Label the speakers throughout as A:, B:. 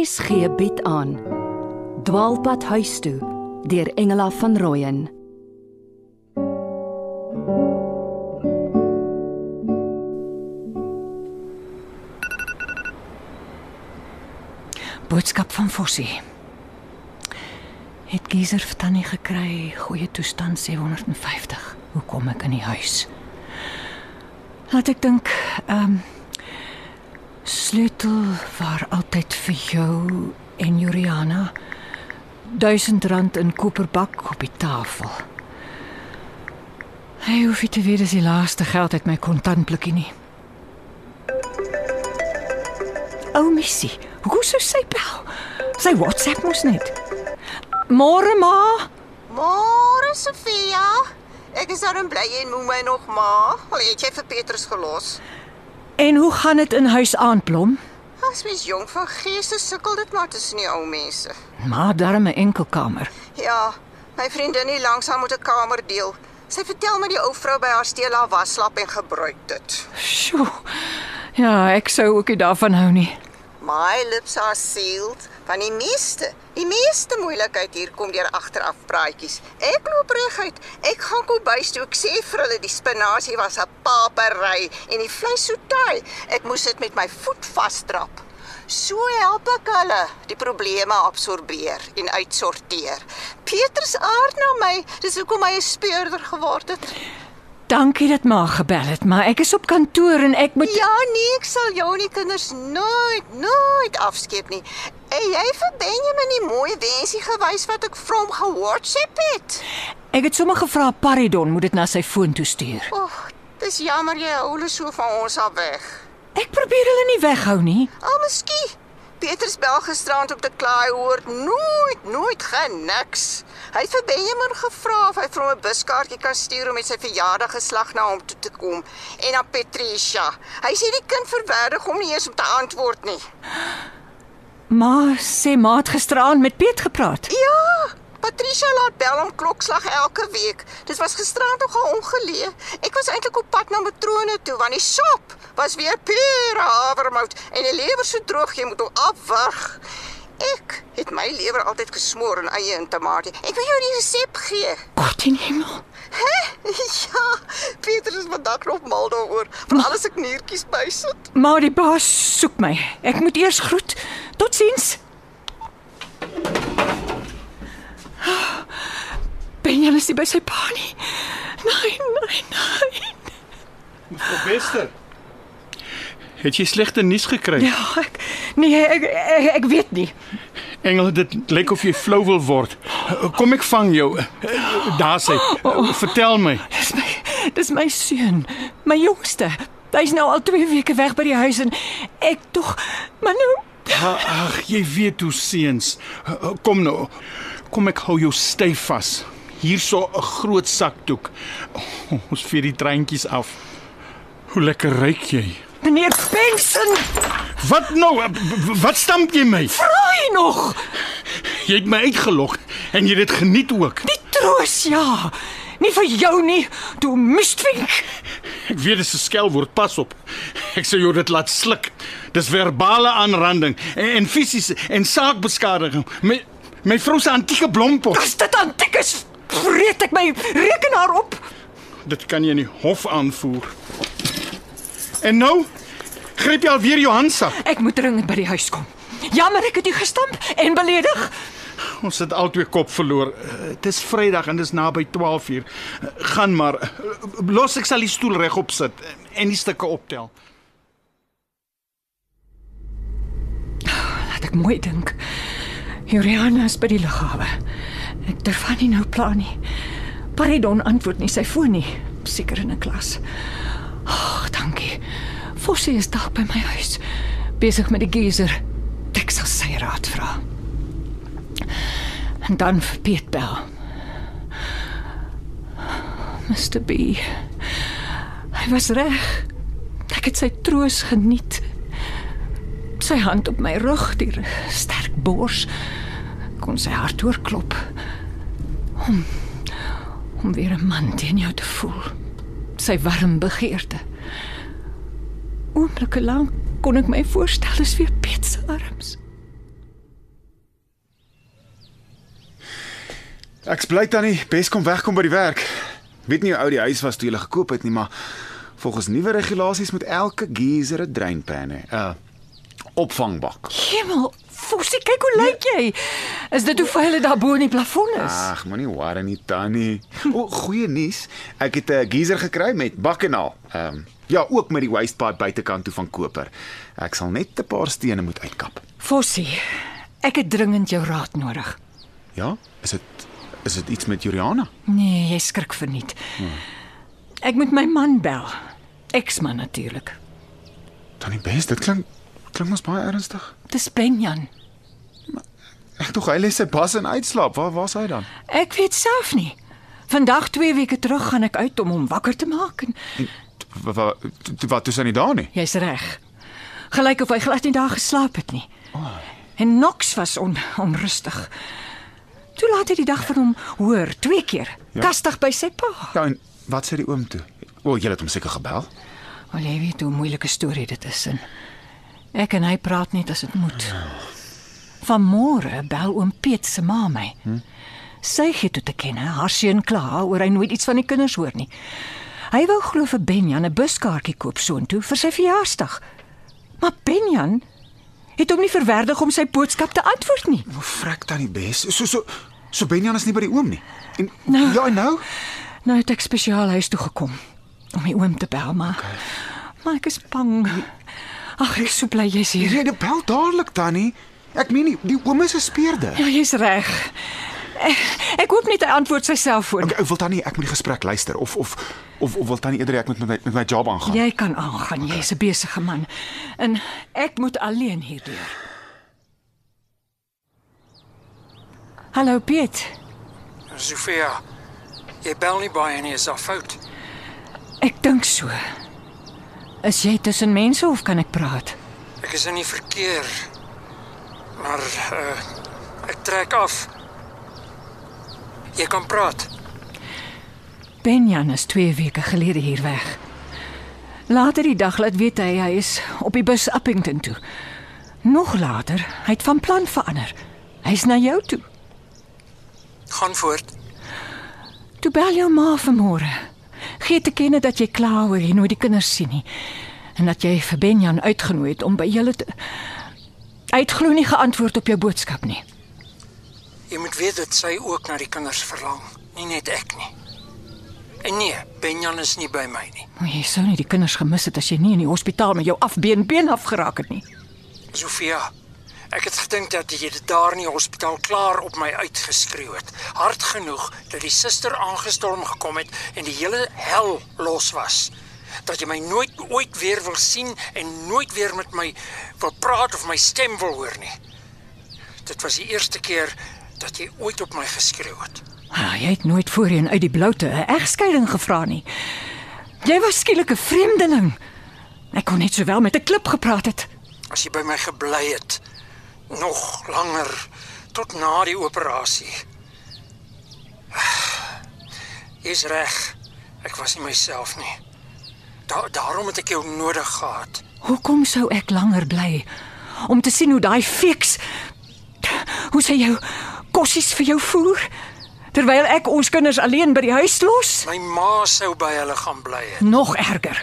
A: RSG bied aan Dwaalpad huis toe deur Engela van Rooyen
B: Boodskap van Fossie. Het geyser vir tannie gekry, goeie toestand 750. Hoe kom ek in die huis? Laat ek dink, ehm um, sleutel waar altyd vir jou en Juliana 1000 rand in koperbak op die tafel. Hy hoef nie te weet dis die laaste geld uit my kontantblikkie nie. O, missie. Hoe sou sy bel? Sy WhatsApp mos net. Môre ma.
C: Môre Sofia. Ek is daarom bly jy moet my nog ma. Al het jy vir Petrus gelos.
B: En hoe gaan dit in huis aan, Blom?
C: As mens jong van gees is, sukkel dit maar tussen die ou mense.
B: Maar darm 'n enkelkamer.
C: Ja, my vriendin hier langs haar moet 'n kamer deel. Sy vertel my die ou vrou by haar steel haar waslap en gebruik dit.
B: Sjoe. Ja, ek sou ook nie daarvan hou nie.
C: My lips are sealed van die meeste. Die meeste moeilikheid hier kom deur agteraf praatjies. Ek loop reguit. Ek gaan kombuis toe. Ek sê vir hulle die spinasie was 'n papery en die vleis so taai. Ek moes dit met my voet vasdrap. So help ek hulle die probleme absorbeer en uitsorteer. Petrus aard na my. Dis hoekom hy 'n speurder geword het.
B: Dankie dat ma gebel het, maar ek is op kantoor en ek moet
C: Ja, nee, ek sal jou en die kinders nooit, nooit afskeep nie. En jy vir Benjamin die mooi wensie gewys wat ek vir hom ge-WhatsApp het.
B: Ek het sommer gevra Paridon moet dit na sy foon toe stuur.
C: Ag, dis jammer jy hou hulle so van ons af weg.
B: Ek probeer hulle nie weghou nie.
C: Al miskien Petrus bel gisterand op te klaai hoor nooit nooit geen niks. Hy het vir Benjamin gevra of hy vir hom 'n buskaartjie kan stuur om met sy verjaardag geslag na hom toe te kom en aan Patricia. Hy sê die kind verwerdig hom nie eens om te antwoord nie.
B: Ma sê ma het gisteraand met Piet gepraat.
C: Ja, Patricia laat bel om klokslag elke week. Dit was gisterand nogal ongeleë. Ek was eintlik op pad na matrone toe want die sop was weer pure havermout en die lewer so droog jy moet hom afwag. Ek het my lewer altyd gesmoor in eie en tamatie. Ek wil jou die resep gee.
B: God in hemel.
C: Hè? Ja, Pieter is vandag nog mal daaroor. Van alles ek niertjies bysit.
B: Maar die baas soek my. Ek moet eers groet. Totsiens. Benjamin is nie by sy pa nie. Nee, nee, nee.
D: Mevrou Bester. Het jy slegte nuus gekry?
B: Ja, ek nee, ek, ek, ek weet nie.
D: Engel, dit lyk of jy flou wil word. Kom ek vang jou. Daar sê. Vertel my.
B: Dis my dis my seun, my jongste. Hy's nou al 2 weke weg by die huis en ek tog maar nou
D: Ag, jy weet hoe seuns. Kom nou. Kom ek hou jou styf vas. Hierso 'n groot sakdoek. Ons vee die treintjies af. Hoe lekker ruik jy?
B: Meneer Benson,
D: Wat nou? Wat stamp jy my?
B: raai nog.
D: Jy het my uitgelok en jy het dit geniet ook.
B: Die troos ja. Nie vir jou nie, toe mistvink.
D: Ek weet dit is 'n skelwoord, pas op. Ek sê jou dit laat sluk. Dis verbale aanranding en, en fisiese en saakbeskadiging. My my vrou se antieke blompot.
B: As dit antiek is, vreet ek my rekenaar op.
D: Dit kan jy in die hof aanvoer. En nou gryp jy alweer jou handsak.
B: Ek moet dringend by die huis kom. Jammer ek het u gestamp en beledig.
D: Ons het albei kop verloor. Eh, Dit is Vrydag en dis naby 12uur. Eh, Gaan maar. Eh, Los ek sal die stoel regop sit en die stukke optel.
B: Laat ek mooi dink. Juliana is by die lughawe. Ek durf haar nie nou pla nie. Paridon antwoord nie sy foon nie. Seker in 'n klas. Ag, dankie. Fossie is dalk by my huis besig met die geyser. Ek sal sy raad vra. En dan vir Piet bel. Mr. B. Hy was reg. Ek het sy troos geniet. Sy hand op my rug, die sterk bors kon sy hart oorklop. Om om weer 'n man teen jou te voel sy warm begeerte. Oomblikke lank kon ek my voorstel is weer Piet se arms.
E: Ek's bly tannie, Bes kom wegkom by die werk. Weet nie hoe oud die huis was toe jy gekoop het nie, maar volgens nuwe regulasies moet elke geyser 'n dreinpan hê. 'n uh, Opvangbak.
B: Hemel, Fossie, kyk hoe lyk jy. Is dit hoe vuil dit daar bo in die plafon is?
E: Ag, moenie worry nie tannie. O, goeie nuus. Ek het 'n geyser gekry met bak en al. Ehm um, ja, ook met die wastepipe buitekant toe van koper. Ek sal net 'n paar stene moet uitkap.
B: Fossie, ek het dringend jou raad nodig.
E: Ja, is dit is dit iets met Juliana?
B: Nee, jy skrik verniet. Hmm. Ek moet my man bel. Eksman natuurlik.
E: Tannie Bes, dit klink klink mos baie ernstig.
B: Dis Benjan.
E: Ek tog hy lê sy bas in uitslaap. Waar waar's hy dan?
B: Ek weet self nie. Vandag 2 weke terug gaan ek uit om hom wakker te maak en
E: Wat is hy nie daar nie?
B: jy's reg. Gelyk of hy glad nie daar geslaap het nie. En Knox was on, onrustig. Toe laat hy die dag van hom hoor twee keer.
E: Ja.
B: Kastig by sy pa.
E: Ja, en wat sê die oom toe? O, jy het hom seker gebel.
B: Al jy weet hoe moeilike storie dit is en ek en hy praat net as dit moet. Vanmôre bel oom Piet se ma my. Hm? Sy gee toe te kenne haar seun kla oor hy nooit iets van die kinders hoor nie. Hy wou glo vir Benjan 'n buskaartjie koop soontoe vir sy verjaarsdag. Maar Benjan het hom nie verwerdig om sy boodskap te antwoord nie.
E: O, frek tannie Bes. So so so Benjan is nie by die oom nie. En
B: Nou.
E: ja, nou?
B: Nou het ek spesiaal huis toe gekom om die oom te bel, maar okay. maar ek is bang. Ag, ek is so bly jy's hier.
E: Jy bel dadelik tannie. Ek meen nie, die oom is 'n speurder.
B: Ja, jy's reg. Ek, ek hoop net hy antwoord sy selfoon.
E: Okay, ou wil tannie ek moet die gesprek luister of of of, of wil tannie eerder ek moet met my met my job aangaan?
B: Jy kan aangaan, jy's 'n besige man. En ek moet alleen hierdeur. Hallo Piet.
F: Sofia, jy bel nie baie nie, is daar fout?
B: Ek dink so. Is jy tussen mense of kan ek praat?
F: Ek is in die verkeer. Maar uh ek trek af. Jy kan praat.
B: Benjan is 2 weke gelede hier weg. Later die dag laat weet hy hy is op die bus Appington toe. Nog later, hy het van plan verander. Hy's na jou toe.
F: Gaan voort.
B: Toe bel jou ma vanmôre. Gee te kenne dat jy kla oor jy nooit die kinders sien nie en dat jy vir Benjan uitgenooi het om by julle te Hy het glo nie geantwoord op jou boodskap nie.
F: Jy moet weet dat sy ook na die kinders verlang, nie net ek nie. En nee, Benjan is nie by my nie.
B: Maar jy sou nie die kinders gemis het as jy nie in die hospitaal met jou afbeen been afgeraak het nie.
F: Sofia, ek het gedink dat jy dit daar in die hospitaal klaar op my uitgeskreeu het. Hard genoeg dat die suster aangestorm gekom het en die hele hel los was. Dat jy my nooit ooit weer wil sien en nooit weer met my wil praat of my stem wil hoor nie. Dit was die eerste keer dat jy ooit op my geskreeu het.
B: Ah, jy het nooit voorheen uit die bloute 'n egskeiding gevra nie. Jy was skielik 'n vreemdeling. Ek kon net sowel met 'n klip gepraat het.
F: As jy by my gebly het nog langer tot na die operasie. Jy's reg. Ek was nie myself nie. Da daarom het ek jou nodig gehad.
B: Hoekom sou ek langer bly om te sien hoe daai feks hoe sy jou kossies vir jou voer terwyl ek ons kinders alleen by die huis los?
F: My ma sou by hulle gaan bly het.
B: Nog erger.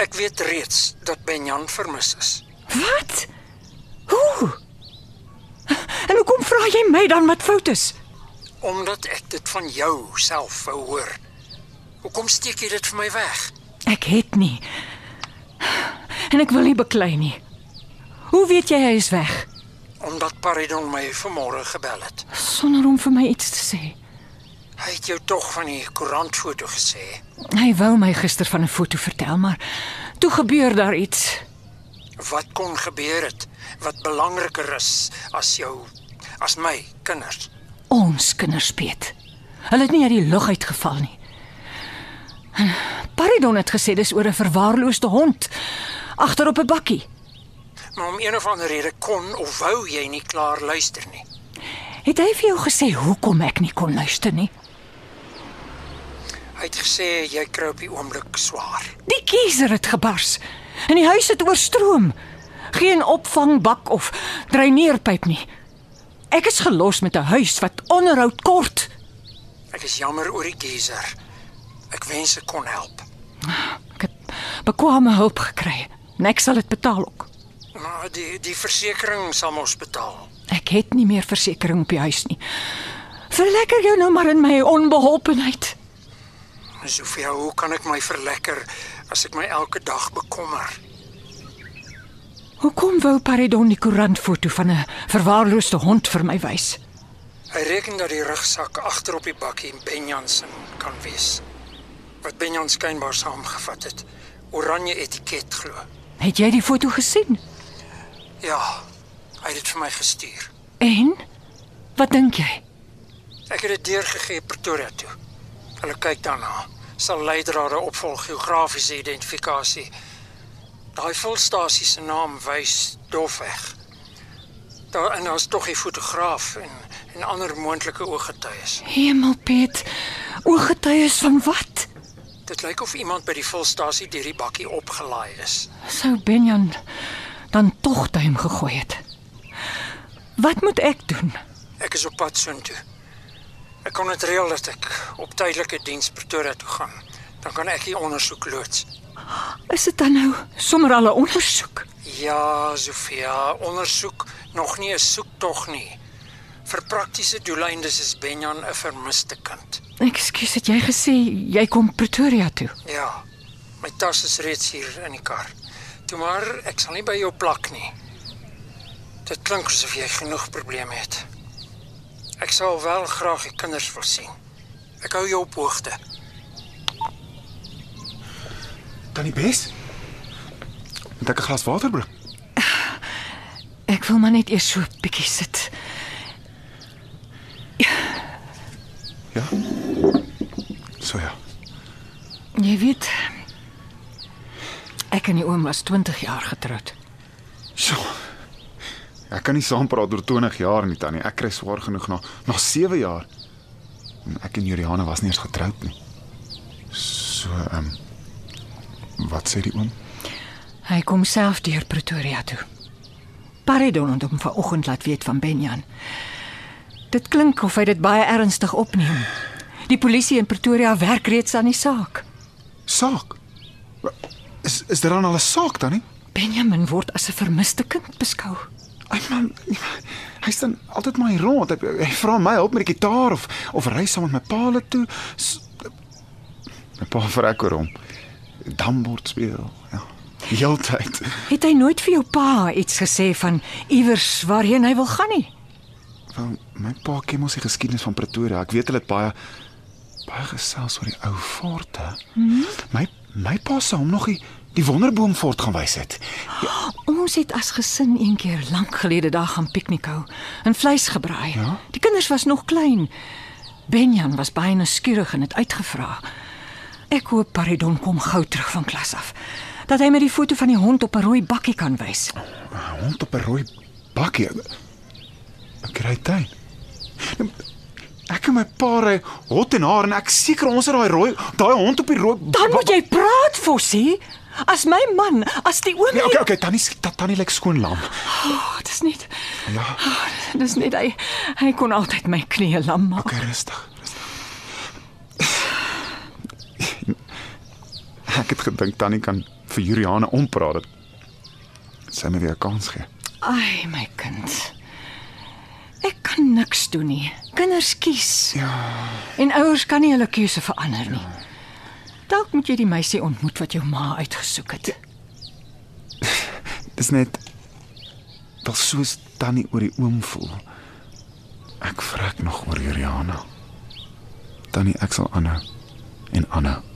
F: Ek weet reeds dat Benjan vermis is.
B: Wat? Hoe? En hoekom vra jy my dan wat fout is?
F: Omdat ek dit van jou self wou hoor. Hoekom steek jy dit vir my weg?
B: Ek het nie. En ek wil nie beklei nie. Hoe weet jy hy is weg
F: Omdat Paridon my vanmôre gebel het.
B: sonder om vir my iets te sê?
F: Hy het jou tog van die koerantfoto gesê.
B: Hy wou my gister van 'n foto vertel, maar toe gebeur daar iets.
F: Wat kon gebeur het wat belangriker is as jou as my kinders?
B: Ons kinders speet. Hulle het nie uit die lug uitgeval nie. Paridon het gesê dis oor 'n verwaarloosde hond agter op 'n bakkie.
F: Maar om een of ander rede kon of wou jy nie klaar luister nie.
B: Het hy vir jou gesê hoekom ek nie kon luister nie?
F: Hy het gesê jy kry op die oomblik swaar.
B: Die keiser het gebars en die huis het oorstroom. Geen opvangbak of dreineerpyp nie. Ek is gelos met 'n huis wat onderhoud kort.
F: Ek is jammer oor die geyser. Ek wens ek kon help.
B: Ek het bekwame hulp gekry en ek sal dit betaal ook.
F: Maar die die versekerings sal mos betaal.
B: Ek het nie meer versekerings op die huis nie. Verlekker jou nou maar in my onbeholpenheid.
F: Sofia, hoe kan ek my verlekker as ek my elke dag bekommer?
B: Hoekom wou Paridon die koerantfoto van 'n verwaarloosde hond vir my wys?
F: Hy reken dat die rugsak agter op die bakkie Benjan se kan wees. Wat Benjan skynbaar saamgevat het. Oranje etiket glo.
B: Het jy die foto gesien?
F: Ja, hy het dit vir my gestuur.
B: En wat dink jy?
F: Ek het dit deurgegee Pretoria toe. Hulle kyk daarna. Sal leidrade opvolg geografiese identifikasie. Daai volstasie se naam wys dofweg. Daar en daar's tog 'n fotograaf en en ander moontlike ooggetuies.
B: Hemelpiet. Ooggetuies van wat?
F: Dit lyk of iemand by die volstasie deur die bakkie opgelaai is.
B: Sou Benjan dan tog duim gegooi het. Wat moet ek doen?
F: Ek is op pad soontoe. Ek kon dit reël dat ek op tydelike diens Pretoria toe gaan. Dan kan ek die ondersoek loods.
B: Is dit dan nou sommer al 'n ondersoek?
F: Ja, Sofia, ondersoek nog nie 'n soektog nie. Vir praktiese doeleindes is Benjan 'n vermiste kind.
B: Ekskuus, het jy gesê jy kom Pretoria toe?
F: Ja. My tas is reeds hier in die kar. Toe maar, ek sal nie by jou plak nie. Dit klink asof jy genoeg probleme het. Ek sal wel graag die kinders wil sien. Ek hou jou op hoogte.
E: Tannie Bes? Moet ek 'n glas water bring?
B: Ek wil maar net eers so 'n bietjie sit.
E: Ja. So ja.
B: Jy weet, ek en die oom was 20 jaar getroud.
E: So. Ek kan nie saampraat oor 20 jaar nie, Tannie. Ek kry swaar genoeg na na 7 jaar. En ek en Juliana was nie eens getroud nie. So, ehm um, Wat sê die oom?
B: Hy kom self deur Pretoria toe. Paridon het hom vanoggend laat weet van Benjan. Dit klink of hy dit baie ernstig opneem. Die polisie in Pretoria werk reeds aan die saak.
E: Saak. Is is dit dan al 'n saak dan nie?
B: Benjamin word as 'n vermiste kind beskou.
E: Ai man, hy staan altyd maar hier rond. Hy, hy vra my help met die gitaar of of ry saam met my pa toe. S my pa vrek oor hom. Dambord speel. Ja. Die hele tyd.
B: Het hy nooit vir jou pa iets gesê van iewers waarheen hy wil gaan nie?
E: Wel, my pa ken mos die geskiedenis van Pretoria. Ek weet hulle het baie baie gesels oor die ou forte. Mm -hmm. My my pa sou hom nog die, die wonderboom fort gaan wys het.
B: Ja. Ons het as gesin een keer lank gelede daar gaan piknikhou en vleis gebraai.
E: Ja?
B: Die kinders was nog klein. Benjan was baie nuuskierig en het uitgevra. Ek hoop Paridon kom gou terug van klas af. Dat hy met die foto van die hond op 'n rooi bakkie kan wys.
E: 'n Hond op 'n rooi bakkie. 'n Krytyn. Ek en my pa ry hot en haar en ek seker ons het daai rooi daai hond op die rooi
B: Dan moet jy praat, Fossie. As my man, as die oom
E: Nee, okay, okay, tannie tannie lyk skoon lam.
B: Oh, dis net
E: Ja,
B: oh, dis net hy hy kon altyd my knieë lam maak.
E: okay, rustig. rustig. Ek het gedink tannie kan vir Juliana ompraat. Sy my weer 'n kans gee.
B: Ai, my kind. Kan niks doen nie. Kinders kies.
E: Ja.
B: En ouers kan nie hulle keuse verander nie. Dalk moet jy die meisie ontmoet wat jou ma uitgesoek het.
E: Dis net wel soos tannie oor die oom voel. Ek vrek nog oor Juliana. Tannie, ek sal aanhou en aanhou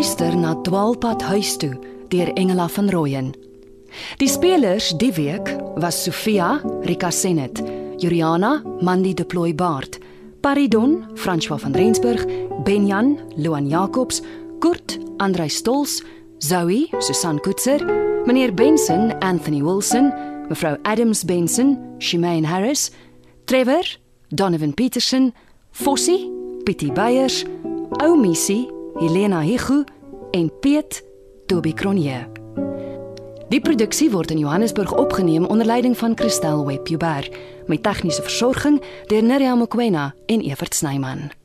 A: Geluister na Dwaalpad huis toe deur Engela van Rooyen. Die spelers die week was Sofia, Rika Senet, Juliana, Mandy de Plooi Baard, Paridon, François van Rensburg, Benjan, Luan Jacobs, Kurt, Andrei Stols, Zoe, Susan Koetser, meneer Benson, Anthony Wilson, mevrou Adams Benson, Shemaine Harris, Trevor, Donovan Peterson, Fossie, Pietie Beyers, Oumissie, Helena Higu en Piet Toby Cronje. Die produksie word in Johannesburg opgeneem onder leiding van Christel Webber met tegniese versorging deur Neriya Mkwena en Evert Snyman.